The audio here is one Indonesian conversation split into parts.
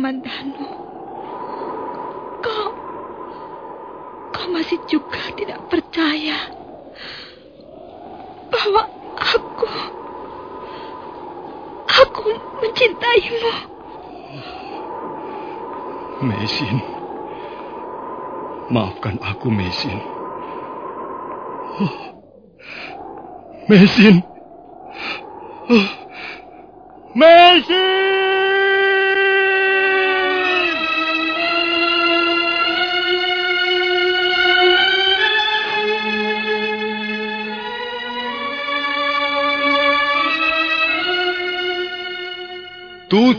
Kakang Kamandanu, kau, kau masih juga tidak percaya bahwa aku, aku mencintaimu. Mesin. Maafkan aku, Mesin. Oh, Mesin.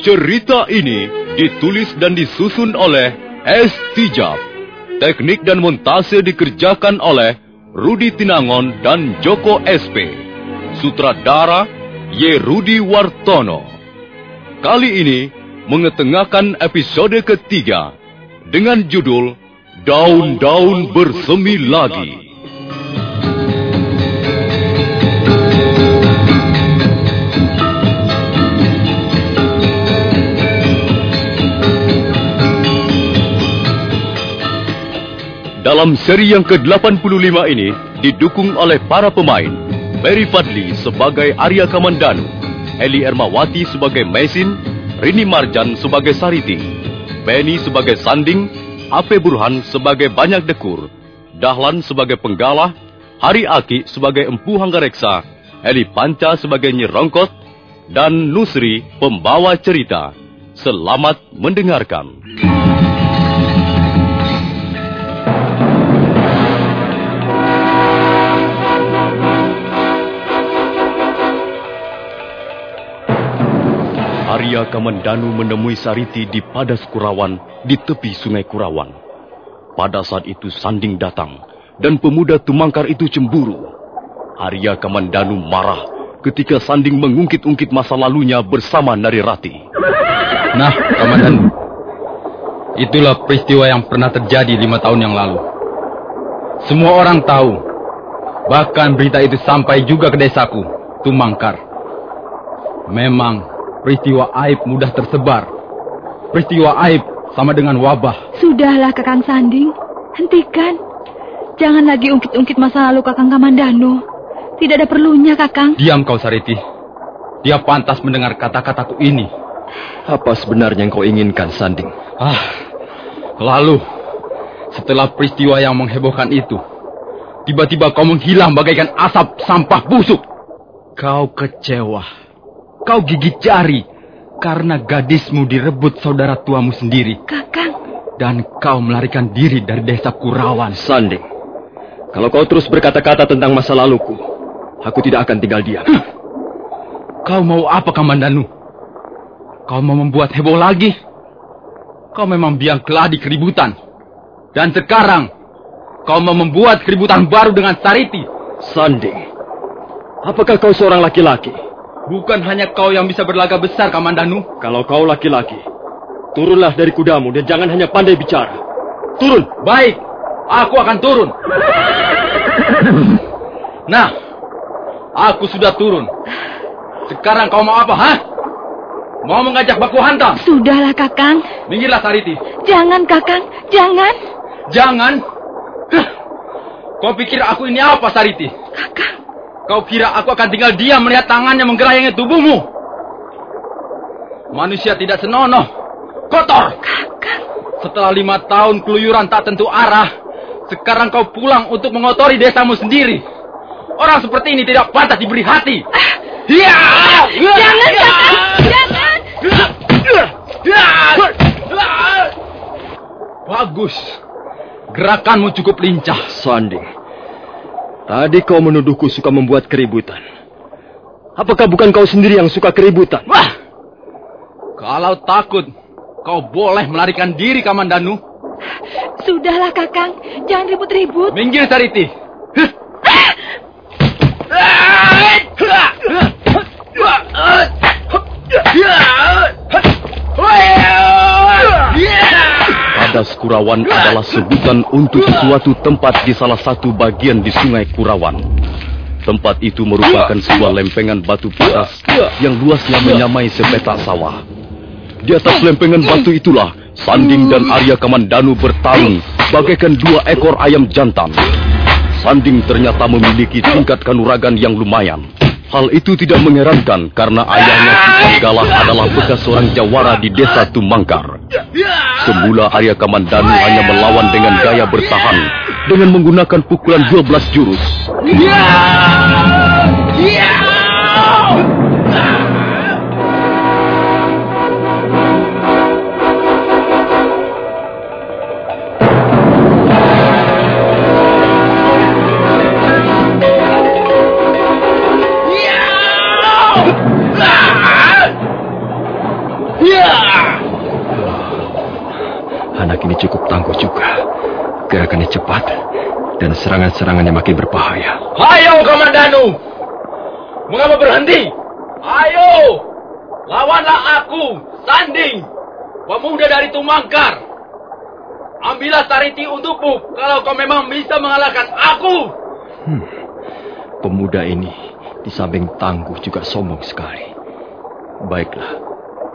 Cerita ini ditulis dan disusun oleh S. Tijab. Teknik dan montase dikerjakan oleh Rudi Tinangon dan Joko SP. Sutradara Y. Rudi Wartono. Kali ini mengetengahkan episode ketiga dengan judul Daun-daun bersemi lagi. Dalam seri yang ke-85 ini didukung oleh para pemain Ferry Fadli sebagai Arya Kamandanu, Eli Ermawati sebagai Mesin, Rini Marjan sebagai Sariti, Benny sebagai Sanding, Ape Burhan sebagai Banyak Dekur, Dahlan sebagai Penggalah, Hari Aki sebagai Empu Hanggareksa, Eli Panca sebagai Nyerongkot, dan Nusri pembawa cerita. Selamat mendengarkan. Arya Kamandanu menemui Sariti di Padas Kurawan di tepi sungai Kurawan. Pada saat itu Sanding datang dan pemuda Tumangkar itu cemburu. Arya Kamandanu marah ketika Sanding mengungkit-ungkit masa lalunya bersama Narirati. Nah, Kamandanu, itulah peristiwa yang pernah terjadi lima tahun yang lalu. Semua orang tahu, bahkan berita itu sampai juga ke desaku, Tumangkar. Memang peristiwa aib mudah tersebar. Peristiwa aib sama dengan wabah. Sudahlah Kakang Sanding, hentikan. Jangan lagi ungkit-ungkit masa lalu Kakang Kamandano. Tidak ada perlunya, Kakang. Diam kau, Sariti. Dia pantas mendengar kata-kataku ini. Apa sebenarnya yang kau inginkan, Sanding? Ah, lalu setelah peristiwa yang menghebohkan itu, tiba-tiba kau menghilang bagaikan asap sampah busuk. Kau kecewa. Kau gigit jari karena gadismu direbut saudara tuamu sendiri. Kakang. Dan kau melarikan diri dari desa Kurawan. Sanding, kalau kau terus berkata-kata tentang masa laluku, aku tidak akan tinggal diam. Kau mau apa, Kamandanu? Kau mau membuat heboh lagi? Kau memang biang keladi keributan. Dan sekarang, kau mau membuat keributan baru dengan Sariti. Sanding, apakah kau seorang laki-laki? Bukan hanya kau yang bisa berlagak besar, Kamandanu. Kalau kau laki-laki, turunlah dari kudamu dan jangan hanya pandai bicara. Turun! Baik, aku akan turun. Nah, aku sudah turun. Sekarang kau mau apa, hah? Mau mengajak baku hantam? Sudahlah, Kakang. Minggirlah, Sariti. Jangan, Kakang. Jangan. Jangan. Kau pikir aku ini apa, Sariti? Kakang. Kau kira aku akan tinggal diam melihat tangannya menggerayangi tubuhmu? Manusia tidak senonoh. Kotor. Kakang. Setelah lima tahun keluyuran tak tentu arah, sekarang kau pulang untuk mengotori desamu sendiri. Orang seperti ini tidak pantas diberi hati. Ya! Jangan, Kakang. Jangan. Bagus. Gerakanmu cukup lincah. Sanding, tadi kau menuduhku suka membuat keributan. Apakah bukan kau sendiri yang suka keributan? Wah! Kalau takut, kau boleh melarikan diri, Kamandanu. Sudahlah, Kakang. Jangan ribut-ribut. Minggir, Sariti. Kadas Kurawan adalah sebutan untuk suatu tempat di salah satu bagian di Sungai Kurawan. Tempat itu merupakan sebuah lempengan batu padas yang luasnya menyamai sepetak sawah. Di atas lempengan batu itulah Sanding dan Arya Kamandanu bertarung bagaikan dua ekor ayam jantan. Sanding ternyata memiliki tingkat kanuragan yang lumayan. Hal itu tidak mengherankan karena ayahnya Ki Galah adalah bekas seorang jawara di desa Tumangkar. Semula Arya Kamandanu hanya melawan dengan gaya bertahan dengan menggunakan pukulan 12 jurus. Anak serangan-serangannya makin berbahaya. Ayo, Kamandanu! Mengapa berhenti? Ayo! Lawanlah aku, Sanding, pemuda dari Tumangkar. Ambillah Sariti untukmu kalau kau memang bisa mengalahkan aku. Pemuda ini di samping tangguh juga sombong sekali. Baiklah,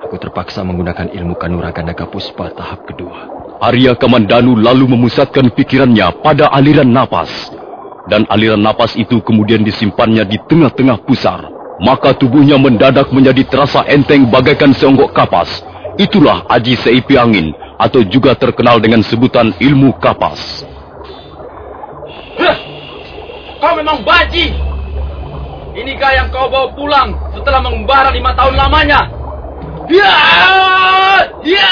aku terpaksa menggunakan ilmu kanuragan naga puspa tahap kedua. Arya Kamandanu lalu memusatkan pikirannya pada aliran napas. Dan aliran napas itu kemudian disimpannya di tengah-tengah pusar. Maka tubuhnya mendadak menjadi terasa enteng bagaikan seonggok kapas. Itulah Aji Seipi Angin atau juga terkenal dengan sebutan ilmu kapas. Kau memang baji. Inikah yang kau bawa pulang setelah mengembara lima tahun lamanya? Ya! Ya!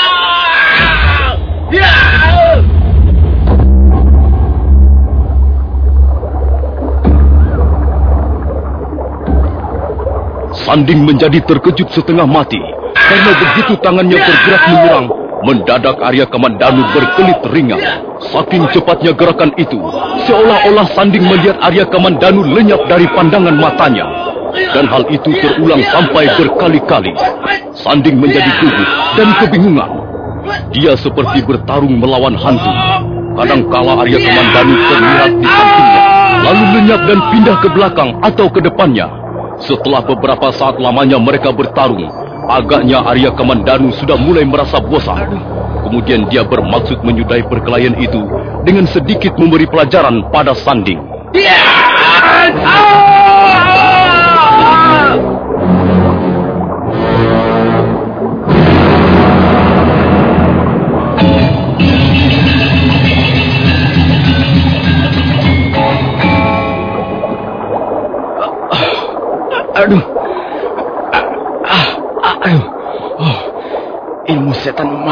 Ya! Sanding menjadi terkejut setengah mati karena begitu tangannya bergerak menyerang, mendadak Arya Kamandanu berkelit ringan. Saking cepatnya gerakan itu, seolah-olah Sanding melihat Arya Kamandanu lenyap dari pandangan matanya. Dan hal itu terulang sampai berkali-kali. Sanding menjadi gugup dan kebingungan. Dia seperti bertarung melawan hantu. Kadangkala Arya Kamandanu terlihat di sampingnya, lalu lenyap dan pindah ke belakang atau ke depannya. Setelah beberapa saat lamanya mereka bertarung, agaknya Arya Kamandanu sudah mulai merasa bosan. Kemudian dia bermaksud menyudahi perkelahian itu dengan sedikit memberi pelajaran pada Sanding. Aduh.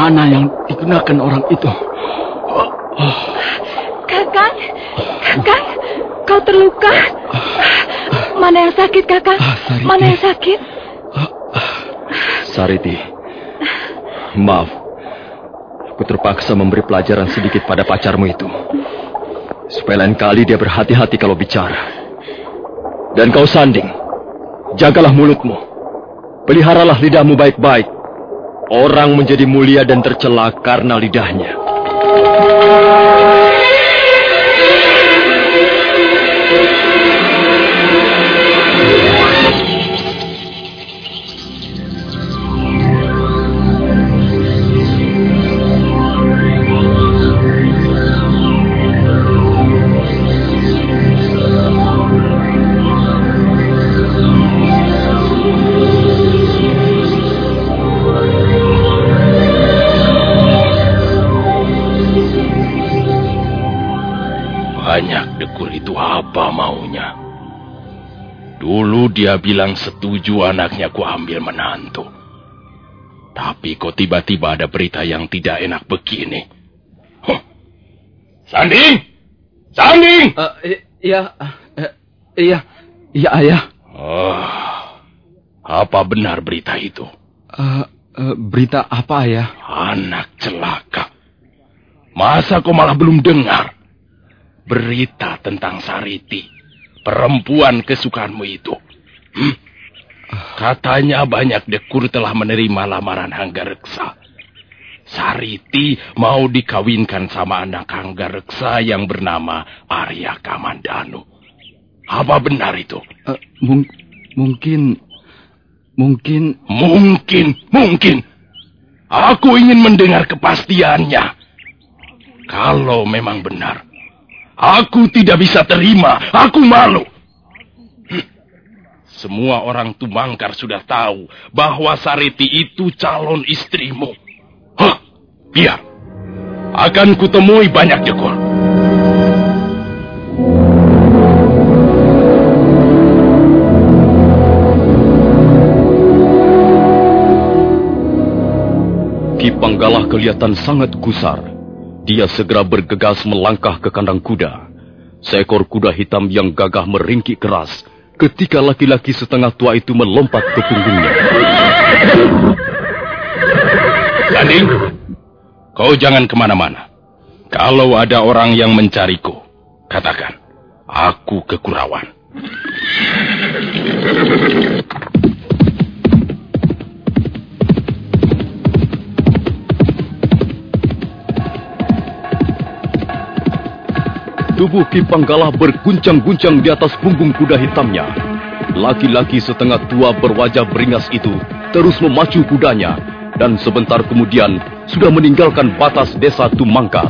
Mana yang digunakan orang itu? Kakang, Kakang, kau terluka. Mana yang sakit, Kakang? Ah, Sariti. Mana yang sakit? Sariti, maaf. Aku terpaksa memberi pelajaran sedikit pada pacarmu itu. Supaya lain kali dia berhati-hati kalau bicara. Dan kau Sanding, jagalah mulutmu. Peliharalah lidahmu baik-baik. Orang menjadi mulia dan tercela karena lidahnya. Dia bilang setuju anaknya ku ambil menantu. Tapi kok tiba-tiba ada berita yang tidak enak begini? Huh. Sanding! Sanding! Uh, iya, uh, iya, iya ayah. Oh, apa benar berita itu? Uh, uh, berita apa ayah? Anak celaka. Masa kau malah belum dengar? berita tentang Sariti, perempuan kesukaanmu itu. Katanya banyak dekur telah menerima lamaran Hanggareksa. Sariti mau dikawinkan sama anak Hanggareksa yang bernama Arya Kamandanu. Apa benar itu? Uh, mung mungkin, mungkin... Mungkin, mungkin. Aku ingin mendengar kepastiannya. Kalau memang benar, Aku tidak bisa terima. Aku malu. Semua orang Tumangkar sudah tahu bahwa Sariti itu calon istrimu. Hah, biar. Akan kutemui banyak dekor. Ki Panggalah kelihatan sangat gusar. Dia segera bergegas melangkah ke kandang kuda. Seekor kuda hitam yang gagah meringkik keras ketika laki-laki setengah tua itu melompat ke punggungnya. Sanding, kau jangan ke mana-mana. Kalau ada orang yang mencariku, katakan, aku kekurawan. Tubuh Ki Panggalah berguncang-guncang di atas punggung kuda hitamnya. Laki-laki setengah tua berwajah beringas itu terus memacu kudanya dan sebentar kemudian sudah meninggalkan batas desa Tumangkar.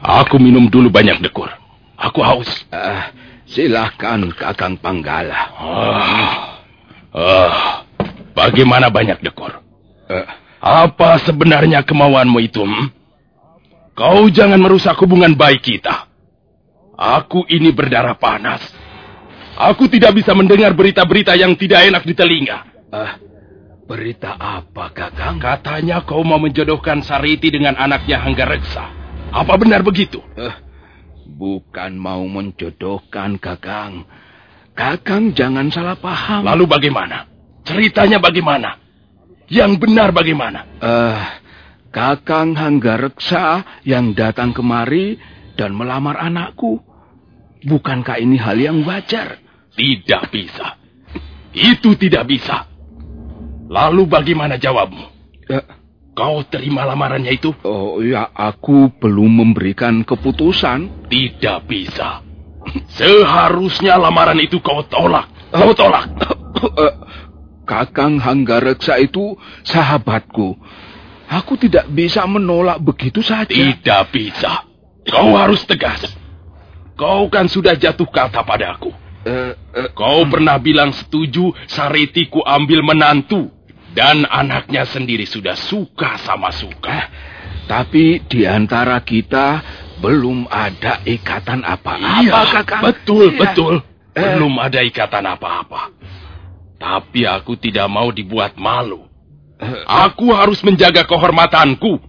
Aku minum dulu banyak dekur. Aku haus. Uh, silahkan Kakang Panggala. Ah, uh, bagaimana banyak dekur? Uh, apa sebenarnya kemauanmu itu? Hmm? Kau jangan merusak hubungan baik kita. Aku ini berdarah panas. Aku tidak bisa mendengar berita-berita yang tidak enak di telinga. Uh, berita apa, Kakang? Katanya kau mau menjodohkan Sariti dengan anaknya Hanggareksa. Apa benar begitu? Uh, bukan mau menjodohkan, Kakang. Kakang jangan salah paham. Lalu bagaimana? Ceritanya bagaimana? Yang benar bagaimana? Eh, uh, Kakang Hanggareksa yang datang kemari dan melamar anakku. Bukankah ini hal yang wajar? Tidak bisa. Itu tidak bisa. Lalu bagaimana jawabmu? Uh, Kau terima lamarannya itu? Oh ya, aku belum memberikan keputusan. Tidak bisa. Seharusnya lamaran itu kau tolak. Kau tolak. Kakang Hanggareksa itu sahabatku. Aku tidak bisa menolak begitu saja. Tidak bisa. Kau harus tegas. Kau kan sudah jatuh kata padaku. Uh, uh, Kau pernah bilang setuju Saritiku ambil menantu. Dan anaknya sendiri sudah suka sama suka. Tapi di antara kita belum ada ikatan apa-apa, Iya, Kakang. betul, Iya. betul. Eh. Belum ada ikatan apa-apa. Tapi aku tidak mau dibuat malu. Eh, Aku harus menjaga kehormatanku.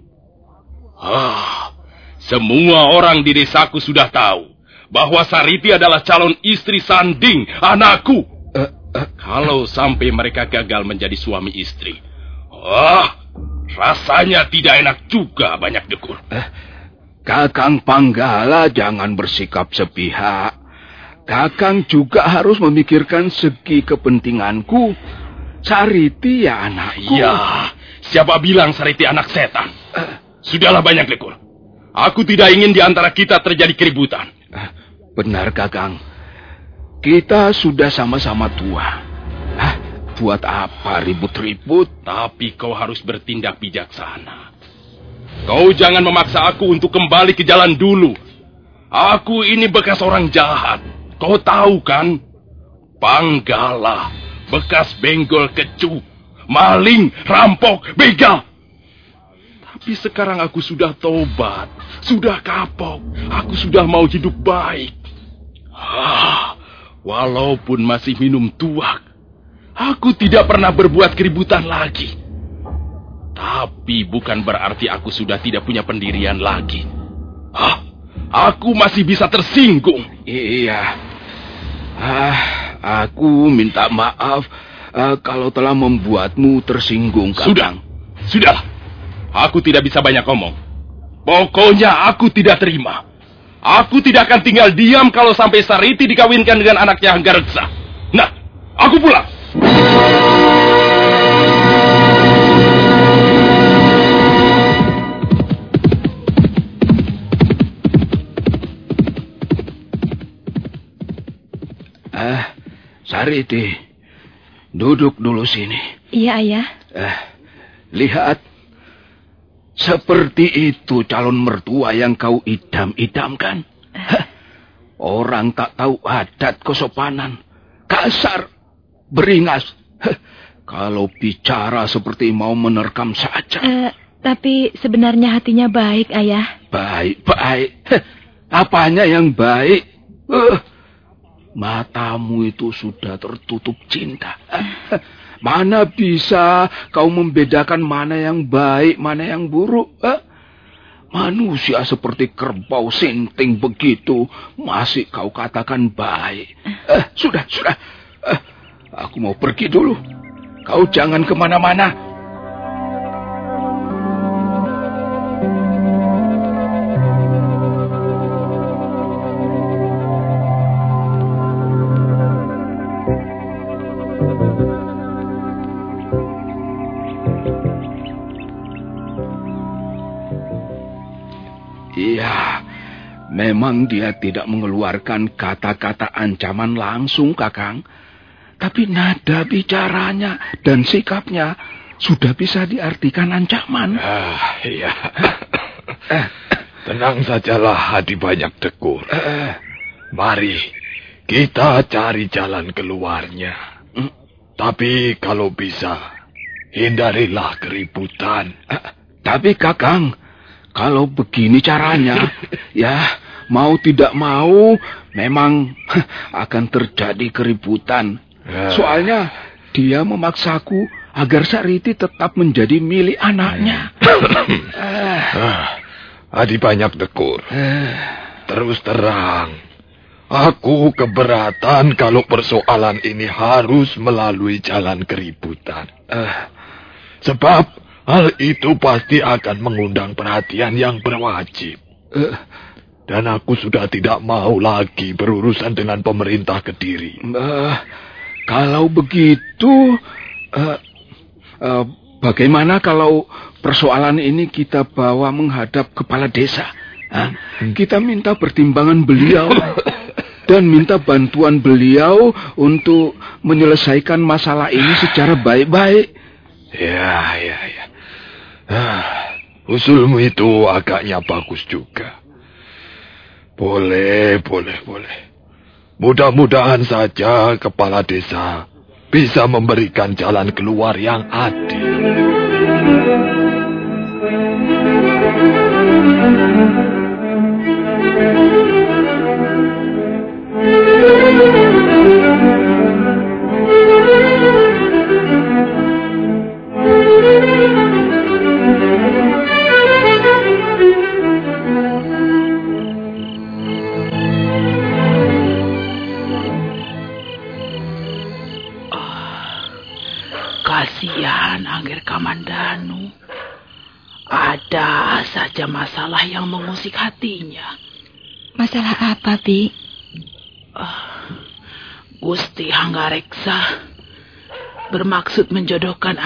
Ah, semua orang di desaku sudah tahu bahwa Sariti adalah calon istri Sanding, anakku. Eh, eh, Kalau sampai mereka gagal menjadi suami istri, ah, rasanya tidak enak juga banyak dekur. Kakang Panggala jangan bersikap sepihak. Kakang juga harus memikirkan segi kepentinganku. Sariti ya anakku. Ya, siapa bilang Sariti anak setan? Sudahlah banyak dekur. Aku tidak ingin di antara kita terjadi keributan. Eh, Benar, Kakang. Kita sudah sama-sama tua. Hah, buat apa ribut-ribut? Tapi kau harus bertindak bijaksana. Kau jangan memaksa aku untuk kembali ke jalan dulu. Aku ini bekas orang jahat. Kau tahu kan? Panggala, bekas benggol kecu, maling, rampok, begal. Tapi sekarang aku sudah tobat, sudah kapok. Aku sudah mau hidup baik. Ah, walaupun masih minum tuak, aku tidak pernah berbuat keributan lagi. Tapi bukan berarti aku sudah tidak punya pendirian lagi. Hah? Aku masih bisa tersinggung. Iya. Ah, aku minta maaf eh, kalau telah membuatmu tersinggung, Sudah. Kakang. Sudah. Aku tidak bisa banyak ngomong. Pokoknya aku tidak terima. Aku tidak akan tinggal diam kalau sampai Sariti dikawinkan dengan anaknya Hanggareksa. Nah, aku pulang. Ah, Sariti, duduk dulu sini. Iya, Ayah. Eh, lihat. Seperti itu calon mertua yang kau idam-idamkan. Orang tak tahu adat kesopanan. Kasar. Beringas. Kalau bicara seperti mau menerkam saja. Eh, tapi sebenarnya hatinya baik, Ayah. Baik, baik. Heh, Apanya yang baik? Eh, matamu itu sudah tertutup cinta. Eh, Mana bisa kau membedakan mana yang baik, mana yang buruk? eh? Manusia seperti kerbau sinting begitu masih kau katakan baik. Eh, sudah, sudah. Eh, aku mau pergi dulu. Kau jangan ke mana-mana. Memang dia tidak mengeluarkan kata-kata ancaman langsung, Kakang. Tapi nada bicaranya dan sikapnya sudah bisa diartikan ancaman. Ah, iya. Tenang sajalah hadi banyak tekur. Eh, Mari, kita cari jalan keluarnya. Hmm. Tapi kalau bisa, hindarilah keributan. eh, tapi Kakang, kalau begini caranya, ya mau tidak mau memang akan terjadi keributan. Ya. Soalnya dia memaksaku agar Sariti tetap menjadi milik anaknya. Eh, Ah, hadi banyak tekur. eh, Terus terang, aku keberatan kalau persoalan ini harus melalui jalan keributan. eh, Sebab hal itu pasti akan mengundang perhatian yang berwajib. Dan aku sudah tidak mau lagi berurusan dengan pemerintah Kediri. eh, kalau begitu, eh, eh, bagaimana kalau persoalan ini kita bawa menghadap kepala desa? Hah? Kita minta pertimbangan beliau dan minta bantuan beliau untuk menyelesaikan masalah ini secara baik-baik. Ya, ya, ya. Ah, usulmu itu agaknya bagus juga. Boleh, boleh, boleh. Mudah-mudahan saja kepala desa bisa memberikan jalan keluar yang adil.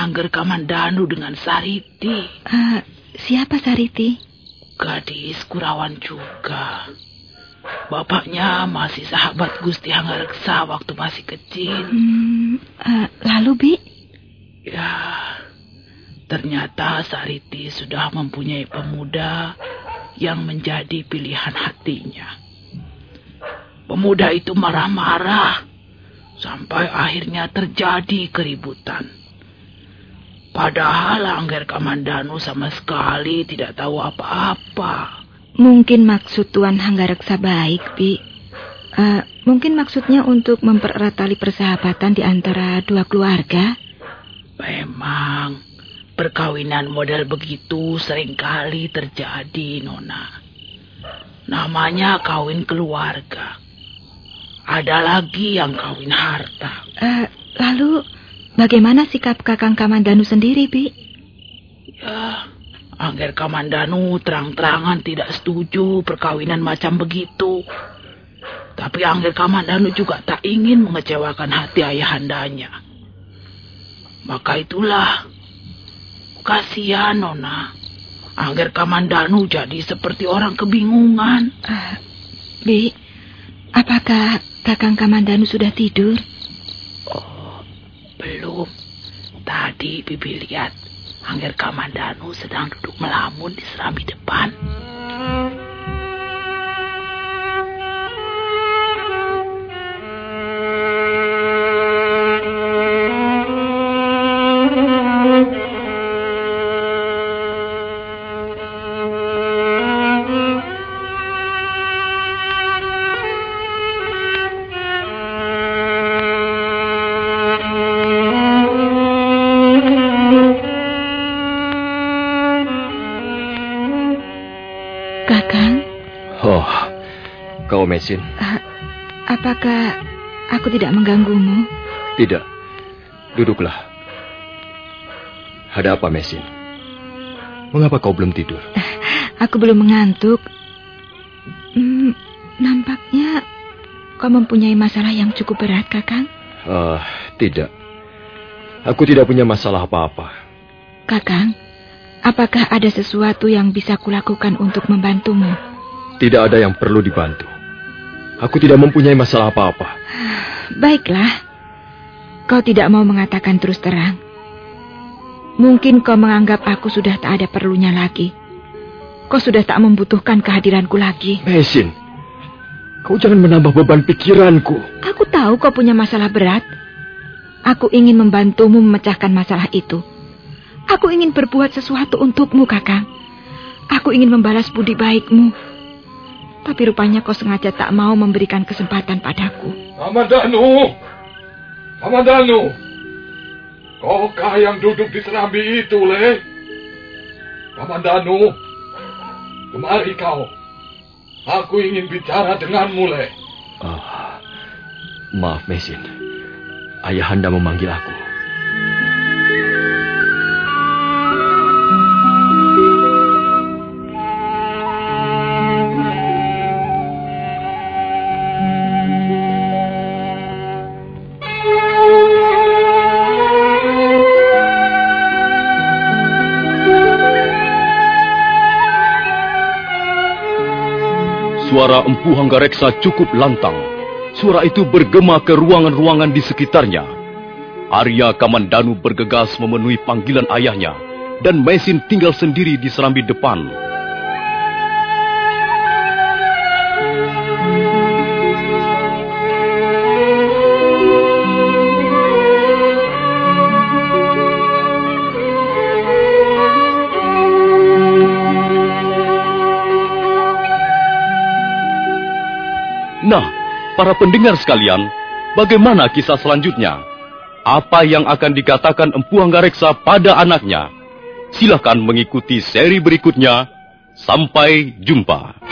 Angger Kamandanu dengan Sariti. Eh, siapa Sariti? Gadis Kurawan juga. Bapaknya masih sahabat Gusti Hanggareksa waktu masih kecil. Hmm, eh, lalu, Bi? Ya, ternyata Sariti sudah mempunyai pemuda yang menjadi pilihan hatinya. Pemuda itu marah-marah sampai akhirnya terjadi keributan. Padahal Angger Kamandanu sama sekali tidak tahu apa-apa. Mungkin maksud Tuan Hanggareksa baik, Bi. Eh, mungkin maksudnya untuk mempererat tali persahabatan di antara dua keluarga. Memang perkawinan model begitu sering kali terjadi, Nona. Namanya kawin keluarga. Ada lagi yang kawin harta. Eh, lalu, bagaimana sikap Kakang Kamandanu sendiri, Bi? Ya, Angger Kamandanu terang-terangan tidak setuju perkawinan macam begitu. Tapi Angger Kamandanu juga tak ingin mengecewakan hati ayahandanya. Maka itulah, kasihan Nona. Angger Kamandanu jadi seperti orang kebingungan. Eh, Bi, apakah Kakang Kamandanu sudah tidur? Belum. Tadi Bibi lihat Angger Kamandanu sedang duduk melamun di serambi depan. Kau Mesin? eh, apakah aku tidak mengganggumu? Tidak. Duduklah. Ada apa, Mesin? Mengapa kau belum tidur? Aku belum mengantuk. Hmm, nampaknya kau mempunyai masalah yang cukup berat, Kakang. Ah, tidak. Aku tidak punya masalah apa-apa. Kakang, apakah ada sesuatu yang bisa kulakukan untuk membantumu? Tidak ada yang perlu dibantu. Aku tidak mempunyai masalah apa-apa. Baiklah, kau tidak mau mengatakan terus terang. Mungkin kau menganggap aku sudah tak ada perlunya lagi. Kau sudah tak membutuhkan kehadiranku lagi. Mesin, kau jangan menambah beban pikiranku. Aku tahu kau punya masalah berat. Aku ingin membantumu memecahkan masalah itu. Aku ingin berbuat sesuatu untukmu, Kakang. Aku ingin membalas budi baikmu. Tapi rupanya kau sengaja tak mau memberikan kesempatan padaku. Kamandanu! Kamandanu! Kaukah yang duduk di serambi itu, Le? Kamandanu! Kemari kau. Aku ingin bicara denganmu, Le. Ah, maaf, Mesin. Ayahanda memanggil aku. Suara Empu Hanggareksa cukup lantang. Suara itu bergema ke ruangan-ruangan di sekitarnya. Arya Kamandanu bergegas memenuhi panggilan ayahnya dan Mesin tinggal sendiri di serambi depan. Para pendengar sekalian, bagaimana kisah selanjutnya? Apa yang akan dikatakan Empu Hanggareksa pada anaknya? Silahkan mengikuti seri berikutnya. Sampai jumpa.